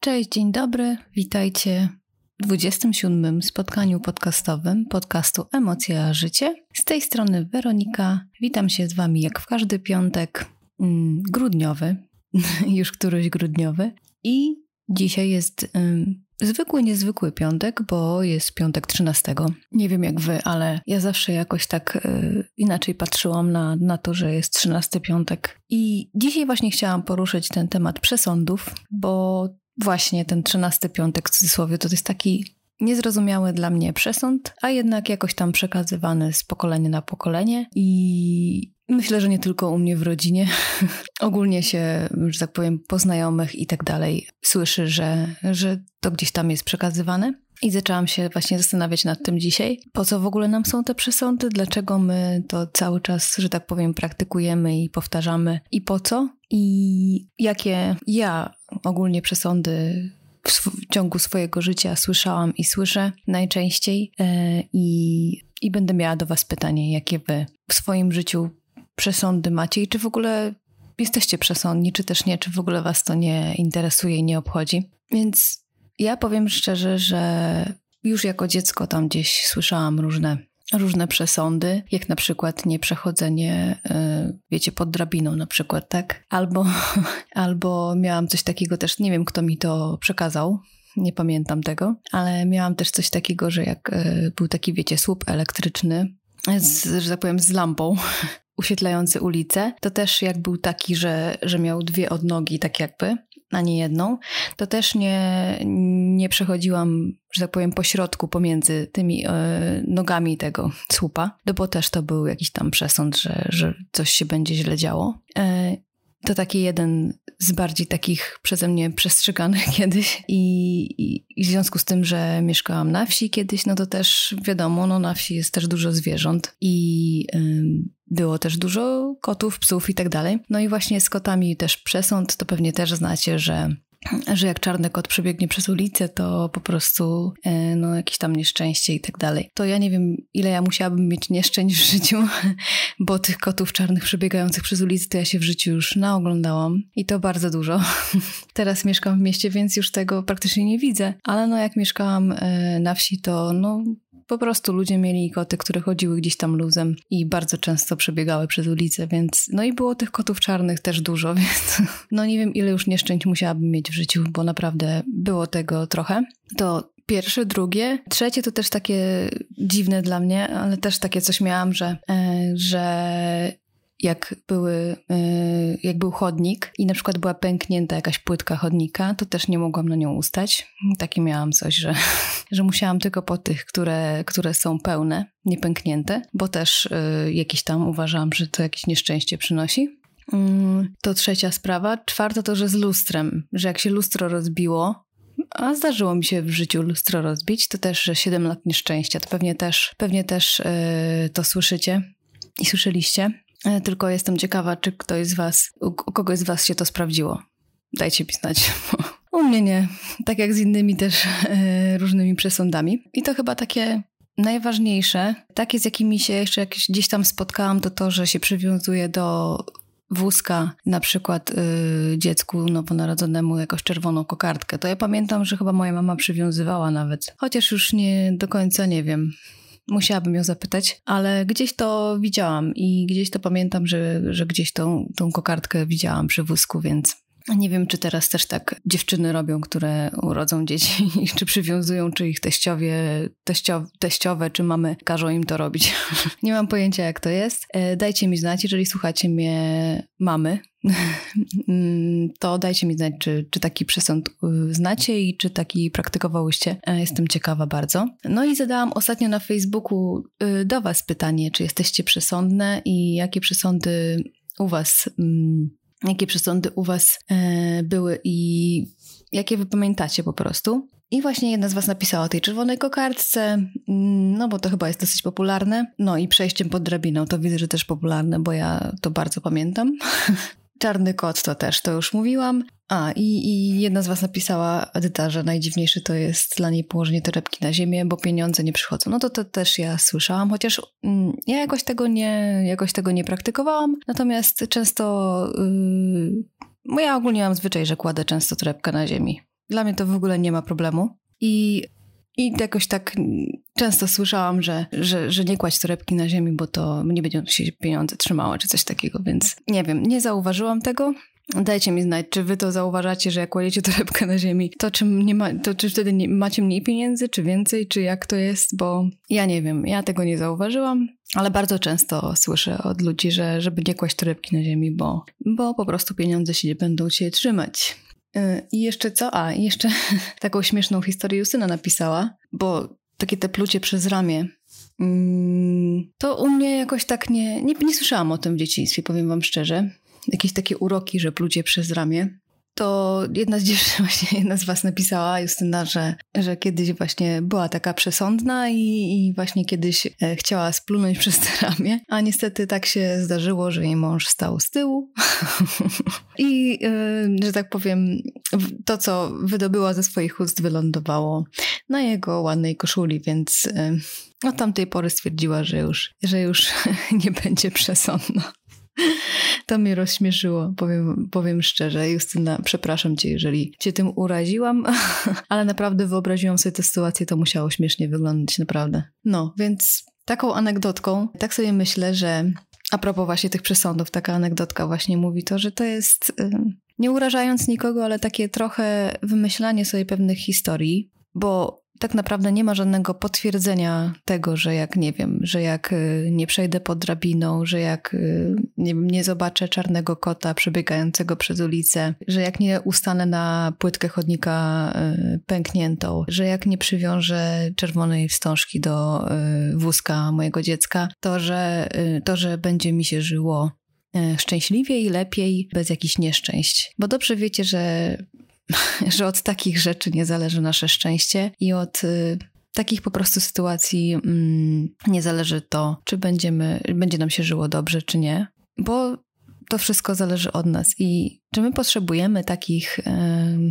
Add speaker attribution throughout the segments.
Speaker 1: Cześć, dzień dobry, witajcie w 27. spotkaniu podcastowym podcastu Emocje a Życie. Z tej strony Weronika, witam się z Wami jak w każdy piątek mm, grudniowy, już któryś grudniowy i dzisiaj jest zwykły, niezwykły piątek, bo jest piątek 13. Nie wiem jak Wy, ale ja zawsze jakoś tak y, inaczej patrzyłam na, na to, że jest 13 piątek i dzisiaj właśnie chciałam poruszyć ten temat przesądów, bo właśnie ten trzynasty piątek w cudzysłowie to jest taki niezrozumiały dla mnie przesąd, a jednak jakoś tam przekazywany z pokolenia na pokolenie i myślę, że nie tylko u mnie w rodzinie. Ogólnie się, że tak powiem, po znajomych i tak dalej słyszy, że, że to gdzieś tam jest przekazywane. I zaczęłam się właśnie zastanawiać nad tym dzisiaj, po co w ogóle nam są te przesądy, dlaczego my to cały czas, że tak powiem, praktykujemy i powtarzamy i po co, i jakie ja ogólnie przesądy w ciągu swojego życia słyszałam i słyszę najczęściej. E, I, I będę miała do Was pytanie, jakie Wy w swoim życiu przesądy macie i czy w ogóle jesteście przesądni, czy też nie, czy w ogóle Was to nie interesuje i nie obchodzi. Więc ja powiem szczerze, że już jako dziecko tam gdzieś słyszałam różne różne przesądy, jak na przykład nieprzechodzenie, y, wiecie, pod drabiną na przykład, tak? Albo, albo miałam coś takiego też, nie wiem kto mi to przekazał, nie pamiętam tego, ale miałam też coś takiego, że jak y, był taki, wiecie, słup elektryczny, z, że tak powiem, z lampą, uświetlający ulicę, to też jak był taki, że, że miał dwie odnogi, tak jakby, a nie jedną, to też nie, nie przechodziłam, że tak powiem, po środku pomiędzy tymi e, nogami tego słupa, bo też to był jakiś tam przesąd, że, że coś się będzie źle działo. E, to taki jeden z bardziej takich przeze mnie przestrzeganych kiedyś I, i, i, w związku z tym, że mieszkałam na wsi kiedyś, no to też wiadomo, no na wsi jest też dużo zwierząt i było też dużo kotów, psów i tak dalej. No i właśnie z kotami też przesąd, to pewnie też znacie, że że jak czarny kot przebiegnie przez ulicę, to po prostu e, no, jakieś tam nieszczęście i tak dalej. To ja nie wiem, ile ja musiałabym mieć nieszczęść w życiu, bo tych kotów czarnych przebiegających przez ulicę to ja się w życiu już naoglądałam i to bardzo dużo. Teraz mieszkam w mieście, więc już tego praktycznie nie widzę, ale no jak mieszkałam e, na wsi, to no po prostu ludzie mieli koty, które chodziły gdzieś tam luzem i bardzo często przebiegały przez ulicę, więc no i było tych kotów czarnych też dużo, więc no nie wiem ile już nieszczęść musiałabym mieć w życiu, bo naprawdę było tego trochę. To pierwsze, drugie. Trzecie to też takie dziwne dla mnie, ale też takie coś miałam, że, e, że jak, były, y, jak był chodnik i na przykład była pęknięta jakaś płytka chodnika, to też nie mogłam na nią ustać. Takie miałam coś, że, że musiałam tylko po tych, które, które są pełne, niepęknięte, bo też y, jakiś tam uważałam, że to jakieś nieszczęście przynosi. Mm, to trzecia sprawa. Czwarta to, że z lustrem, że jak się lustro rozbiło, a zdarzyło mi się w życiu lustro rozbić, to też, że 7 lat nieszczęścia. To pewnie też, pewnie też yy, to słyszycie i słyszeliście. E, tylko jestem ciekawa, czy ktoś z Was, u kogoś z Was się to sprawdziło. Dajcie mi znać. U mnie nie. Tak jak z innymi też e, różnymi przesądami. I to chyba takie najważniejsze, takie z jakimi się jeszcze gdzieś tam spotkałam, to to, że się przywiązuje do wózka, na przykład y, dziecku nowonarodzonemu jakoś czerwoną kokardkę. To ja pamiętam, że chyba moja mama przywiązywała nawet. Chociaż już nie do końca nie wiem. Musiałabym ją zapytać, ale gdzieś to widziałam i gdzieś to pamiętam, że, że gdzieś tą, tą kokardkę widziałam przy wózku, więc nie wiem, czy teraz też tak dziewczyny robią, które urodzą dzieci, czy przywiązują, czy ich teściowie, teścio, teściowe, czy mamy każą im to robić. nie mam pojęcia, jak to jest. E, dajcie mi znać, jeżeli słuchacie mnie mamy, to dajcie mi znać, czy, czy taki przesąd y, znacie i czy taki praktykowałyście. E, jestem ciekawa bardzo. No i zadałam ostatnio na Facebooku y, do Was pytanie, czy jesteście przesądne i jakie przesądy u Was mm, jakie przesądy u Was e, były i jakie Wy pamiętacie po prostu. I właśnie jedna z Was napisała o tej czerwonej kokardce, mm, no bo to chyba jest dosyć popularne. No i przejściem pod drabiną to widzę, że też popularne, bo ja to bardzo pamiętam. Czarny kot to też, to już mówiłam. A, i, i jedna z was napisała, Edyta, że najdziwniejsze to jest dla niej położenie torebki na ziemię, bo pieniądze nie przychodzą. No to to też ja słyszałam, chociaż mm, ja jakoś tego nie, jakoś tego nie praktykowałam. Natomiast często, yy, ja ogólnie mam zwyczaj, że kładę często torebkę na ziemi Dla mnie to w ogóle nie ma problemu. I i jakoś tak często słyszałam, że, że, że nie kładź torebki na ziemi, bo to nie będą się pieniądze trzymały, czy coś takiego, więc nie wiem, nie zauważyłam tego. Dajcie mi znać, czy wy to zauważacie, że jak kładziecie torebkę na ziemi, to czy, nie ma, to czy wtedy nie, macie mniej pieniędzy, czy więcej, czy jak to jest, bo ja nie wiem, ja tego nie zauważyłam, ale bardzo często słyszę od ludzi, że żeby nie kłaść torebki na ziemi, bo, bo po prostu pieniądze się nie będą cię trzymać. Y, I jeszcze co? A, jeszcze taką śmieszną historię Justyna napisała, bo takie te plucie przez ramię. Mm, to u mnie jakoś tak nie, nie, nie słyszałam o tym w dzieciństwie, powiem wam szczerze. Jakieś takie uroki, że plucie przez ramię to jedna z dziewczyn, właśnie jedna z was napisała, Justyna, że, że kiedyś właśnie była taka przesądna i, i właśnie kiedyś e, chciała splunąć przez te ramię, a niestety tak się zdarzyło, że jej mąż stał z tyłu i, e, że tak powiem, to, co wydobyła ze swoich ust, wylądowało na jego ładnej koszuli, więc e, od tamtej pory stwierdziła, że już, że już nie będzie przesądna. To mnie rozśmieszyło, powiem, powiem szczerze. Justyna, przepraszam cię, jeżeli cię tym uraziłam, ale naprawdę wyobraziłam sobie tę sytuację, to musiało śmiesznie wyglądać, naprawdę. No, więc taką anegdotką, tak sobie myślę, że a propos właśnie tych przesądów, taka anegdotka właśnie mówi to, że to jest, nie urażając nikogo, ale takie trochę wymyślanie sobie pewnych historii, bo tak naprawdę nie ma żadnego potwierdzenia tego, że jak nie wiem, że jak y, nie przejdę pod drabiną, że jak y, nie, nie zobaczę czarnego kota przebiegającego przez ulicę, że jak nie ustanę na płytkę chodnika y, pękniętą, że jak nie przywiążę czerwonej wstążki do wózka mojego dziecka, to że, to, że będzie mi się żyło szczęśliwiej, lepiej, bez jakichś nieszczęść. Bo dobrze wiecie, że że od takich rzeczy nie zależy nasze szczęście i od y, takich po prostu sytuacji mm, nie zależy to, czy będziemy, będzie nam się żyło dobrze, czy nie. Bo to wszystko zależy od nas i czy my potrzebujemy takich,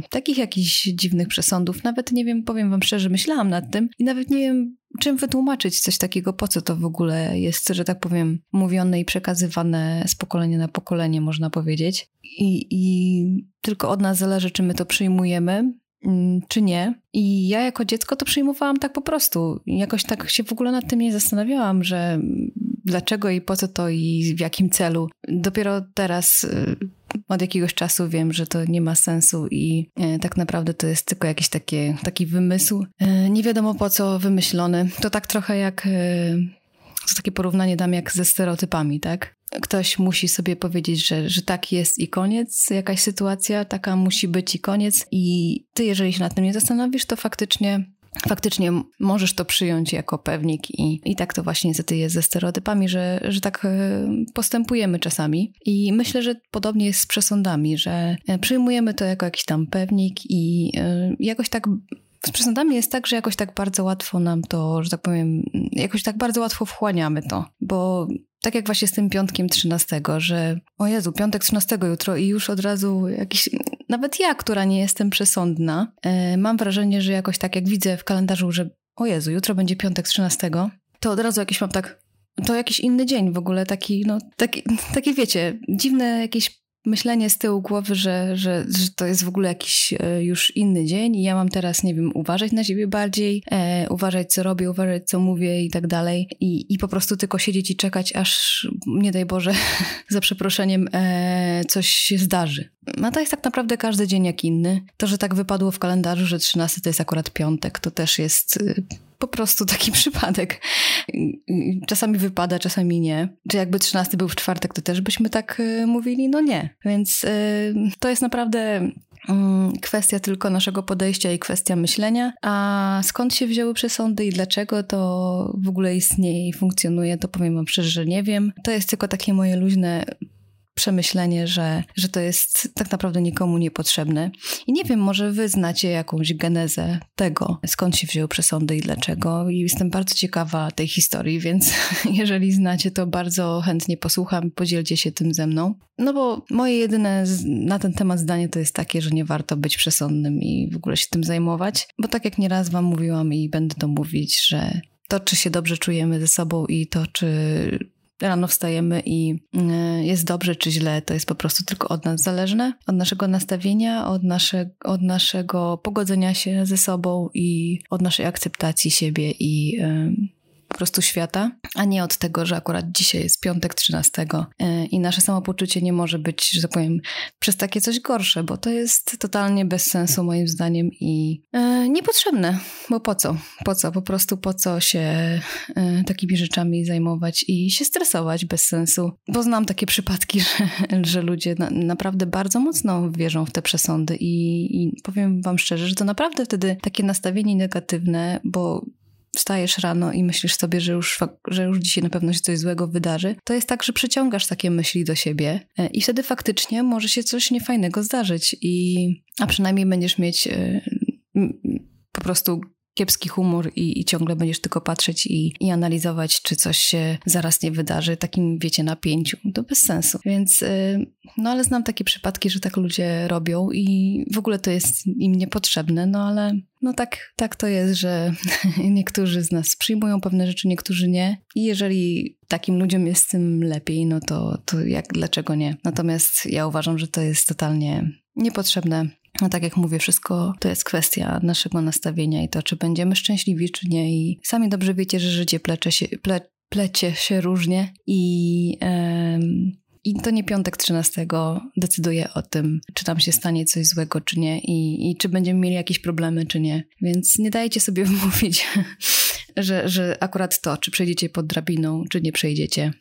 Speaker 1: takich jakichś dziwnych przesądów. Nawet nie wiem, powiem wam szczerze, myślałam nad tym i nawet nie wiem, czym wytłumaczyć coś takiego, po co to w ogóle jest, że tak powiem, mówione i przekazywane z pokolenia na pokolenie, można powiedzieć. I, i tylko od nas zależy, czy my to przyjmujemy, mm, czy nie. I ja jako dziecko to przyjmowałam tak po prostu. Jakoś tak się w ogóle nad tym nie zastanawiałam, że dlaczego i po co to i w jakim celu. Dopiero teraz y, od jakiegoś czasu wiem, że to nie ma sensu i e, tak naprawdę to jest tylko jakiś taki, taki wymysł. E, nie wiadomo po co wymyślony. To tak trochę jak to takie porównanie dam jak ze stereotypami, tak? Ktoś musi sobie powiedzieć, że, że tak jest i koniec, jakaś sytuacja taka musi być i koniec, i ty, jeżeli się nad tym nie zastanowisz, to faktycznie faktycznie możesz to przyjąć jako pewnik i, i tak to właśnie niestety jest ze stereotypami, że, że tak e, postępujemy czasami. I myślę, że podobnie jest z przesądami, że e, przyjmujemy to jako jakiś tam pewnik i e, jakoś tak z przesądami jest tak, że jakoś tak bardzo łatwo nam to, że tak powiem, jakoś tak bardzo łatwo wchłaniamy to, bo tak jak właśnie z tym piątkiem 13, że o Jezu, piątek 13 jutro i już od razu jakiś, nawet ja, która nie jestem przesądna, e, mam wrażenie, że jakoś tak jak widzę w kalendarzu, że o Jezu, jutro będzie piątek 13, to od razu jakiś mam tak, to jakiś inny dzień w ogóle, taki, no, taki, taki wiecie, dziwne jakieś myślenie z tyłu głowy, że, że, że to jest w ogóle jakiś e, już inny dzień i ja mam teraz, nie wiem, uważać na siebie bardziej, e, uważać co robię, uważać co mówię i tak dalej i, i po prostu tylko siedzieć i czekać, aż nie daj Boże, za przeproszeniem, e, coś się zdarzy. No to jest tak naprawdę każdy dzień jak inny. To, że tak wypadło w kalendarzu, że 13 to jest akurat piątek, to też jest y, po prostu taki przypadek. Czasami wypada, czasami nie. Czy jakby 13 był w czwartek, to też byśmy tak y, mówili? No nie. Więc y, to jest naprawdę mm, kwestia tylko naszego podejścia i kwestia myślenia. A skąd się wzięły przesądy i dlaczego to w ogóle istnieje i funkcjonuje, to powiem wam szczerze, że nie wiem. To jest tylko takie moje luźne przemyślenie, że, że to jest tak naprawdę nikomu niepotrzebne. I nie wiem, może wy znacie jakąś genezę tego, skąd się wzięły przesądy i dlaczego. I jestem bardzo ciekawa tej historii, więc jeżeli znacie, to bardzo chętnie posłucham, podzielcie się tym ze mną. No bo moje jedyne na ten temat zdanie to jest takie, że nie warto być przesądnym i w ogóle się tym zajmować, bo tak jak nieraz wam mówiłam i będę to mówić, że to, czy się dobrze czujemy ze sobą i to, czy rano wstajemy i y, jest dobrze czy źle, to jest po prostu tylko od nas zależne, od naszego nastawienia, od, nasze, od naszego pogodzenia się ze sobą i od naszej akceptacji siebie i prostu świata, a nie od tego, że akurat dzisiaj jest piątek 13 e, i nasze samopoczucie nie może być, że tak powiem, przez takie coś gorsze, bo to jest totalnie bez sensu moim zdaniem i e, niepotrzebne, bo po co? Po co? Po prostu po co się e, takimi rzeczami zajmować i się stresować bez sensu, bo znam takie przypadki, że, że ludzie na, naprawdę bardzo mocno wierzą w te przesądy i, i powiem wam szczerze, że to naprawdę wtedy takie nastawienie negatywne, bo wstajesz rano i myślisz sobie, że już, że już dzisiaj na pewno się coś złego wydarzy, to jest tak, że przyciągasz takie myśli do siebie e, i wtedy faktycznie może się coś niefajnego zdarzyć i a przynajmniej będziesz mieć e, po prostu kiepski humor i, i, ciągle będziesz tylko patrzeć i, i, analizować, czy coś się zaraz nie wydarzy, takim, wiecie, napięciu. To bez sensu. Więc, y, no ale znam takie przypadki, że tak ludzie robią i w ogóle to jest im niepotrzebne, no ale no tak, tak to jest, że niektórzy z nas przyjmują pewne rzeczy, niektórzy nie. I jeżeli takim ludziom jest tym lepiej, no to, to jak, dlaczego nie? Natomiast ja uważam, że to jest totalnie niepotrzebne no tak jak mówię, wszystko to jest kwestia naszego nastawienia i to, czy będziemy szczęśliwi, czy nie. I sami dobrze wiecie, że życie plecze się, ple, plecie się różnie i, i to nie piątek 13 decyduje o tym, czy tam się stanie coś złego, czy nie i, i czy będziemy mieli jakieś problemy, czy nie. Więc nie dajcie sobie wmówić, że, że akurat to, czy przejdziecie pod drabiną, czy nie przejdziecie.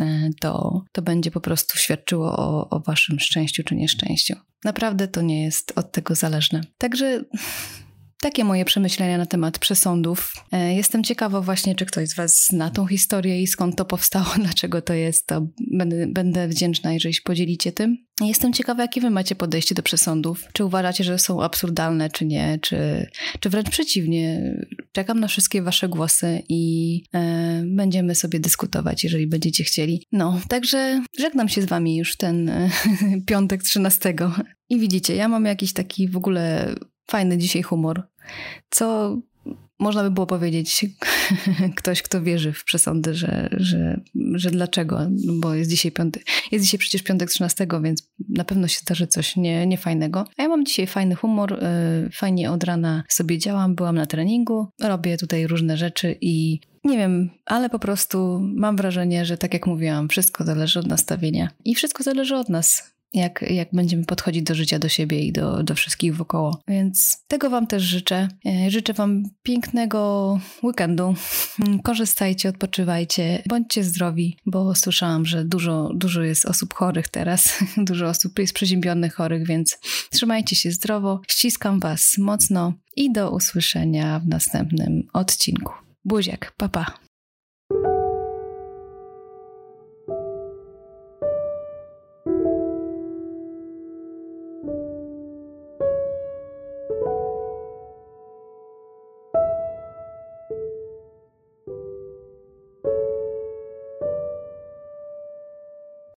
Speaker 1: E, to, to będzie po prostu świadczyło o, o waszym szczęściu czy nieszczęściu. Naprawdę to nie jest od tego zależne. Także takie moje przemyślenia na temat przesądów. E, jestem ciekawa właśnie, czy ktoś z Was zna tą historię i skąd to powstało, dlaczego to jest. To będę, będę wdzięczna, jeżeli się podzielicie tym. Jestem ciekawa, jakie Wy macie podejście do przesądów. Czy uważacie, że są absurdalne, czy nie, czy, czy wręcz przeciwnie. Czekam na wszystkie Wasze głosy i e, będziemy sobie dyskutować, jeżeli będziecie chcieli. No, także żegnam się z Wami już ten e, piątek 13. I widzicie, ja mam jakiś taki w ogóle fajny dzisiaj humor, co można by było powiedzieć ktoś, kto wierzy w przesądy, że, że, że dlaczego, bo jest dzisiaj piąty, jest dzisiaj przecież piątek 13, więc na pewno się zdarzy coś nie, niefajnego. A ja mam dzisiaj fajny humor, yy, fajnie od rana sobie działam, byłam na treningu, robię tutaj różne rzeczy i nie wiem, ale po prostu mam wrażenie, że tak jak mówiłam, wszystko zależy od nastawienia i wszystko zależy od nas jak, jak będziemy podchodzić do życia, do siebie i do, do wszystkich wokoło. Więc tego Wam też życzę. E, życzę Wam pięknego weekendu. Korzystajcie, odpoczywajcie, bądźcie zdrowi, bo słyszałam, że dużo, dużo jest osób chorych teraz, dużo osób jest przeziębionych chorych, więc trzymajcie się zdrowo. Ściskam Was mocno i do usłyszenia w następnym odcinku. Buziak, papa.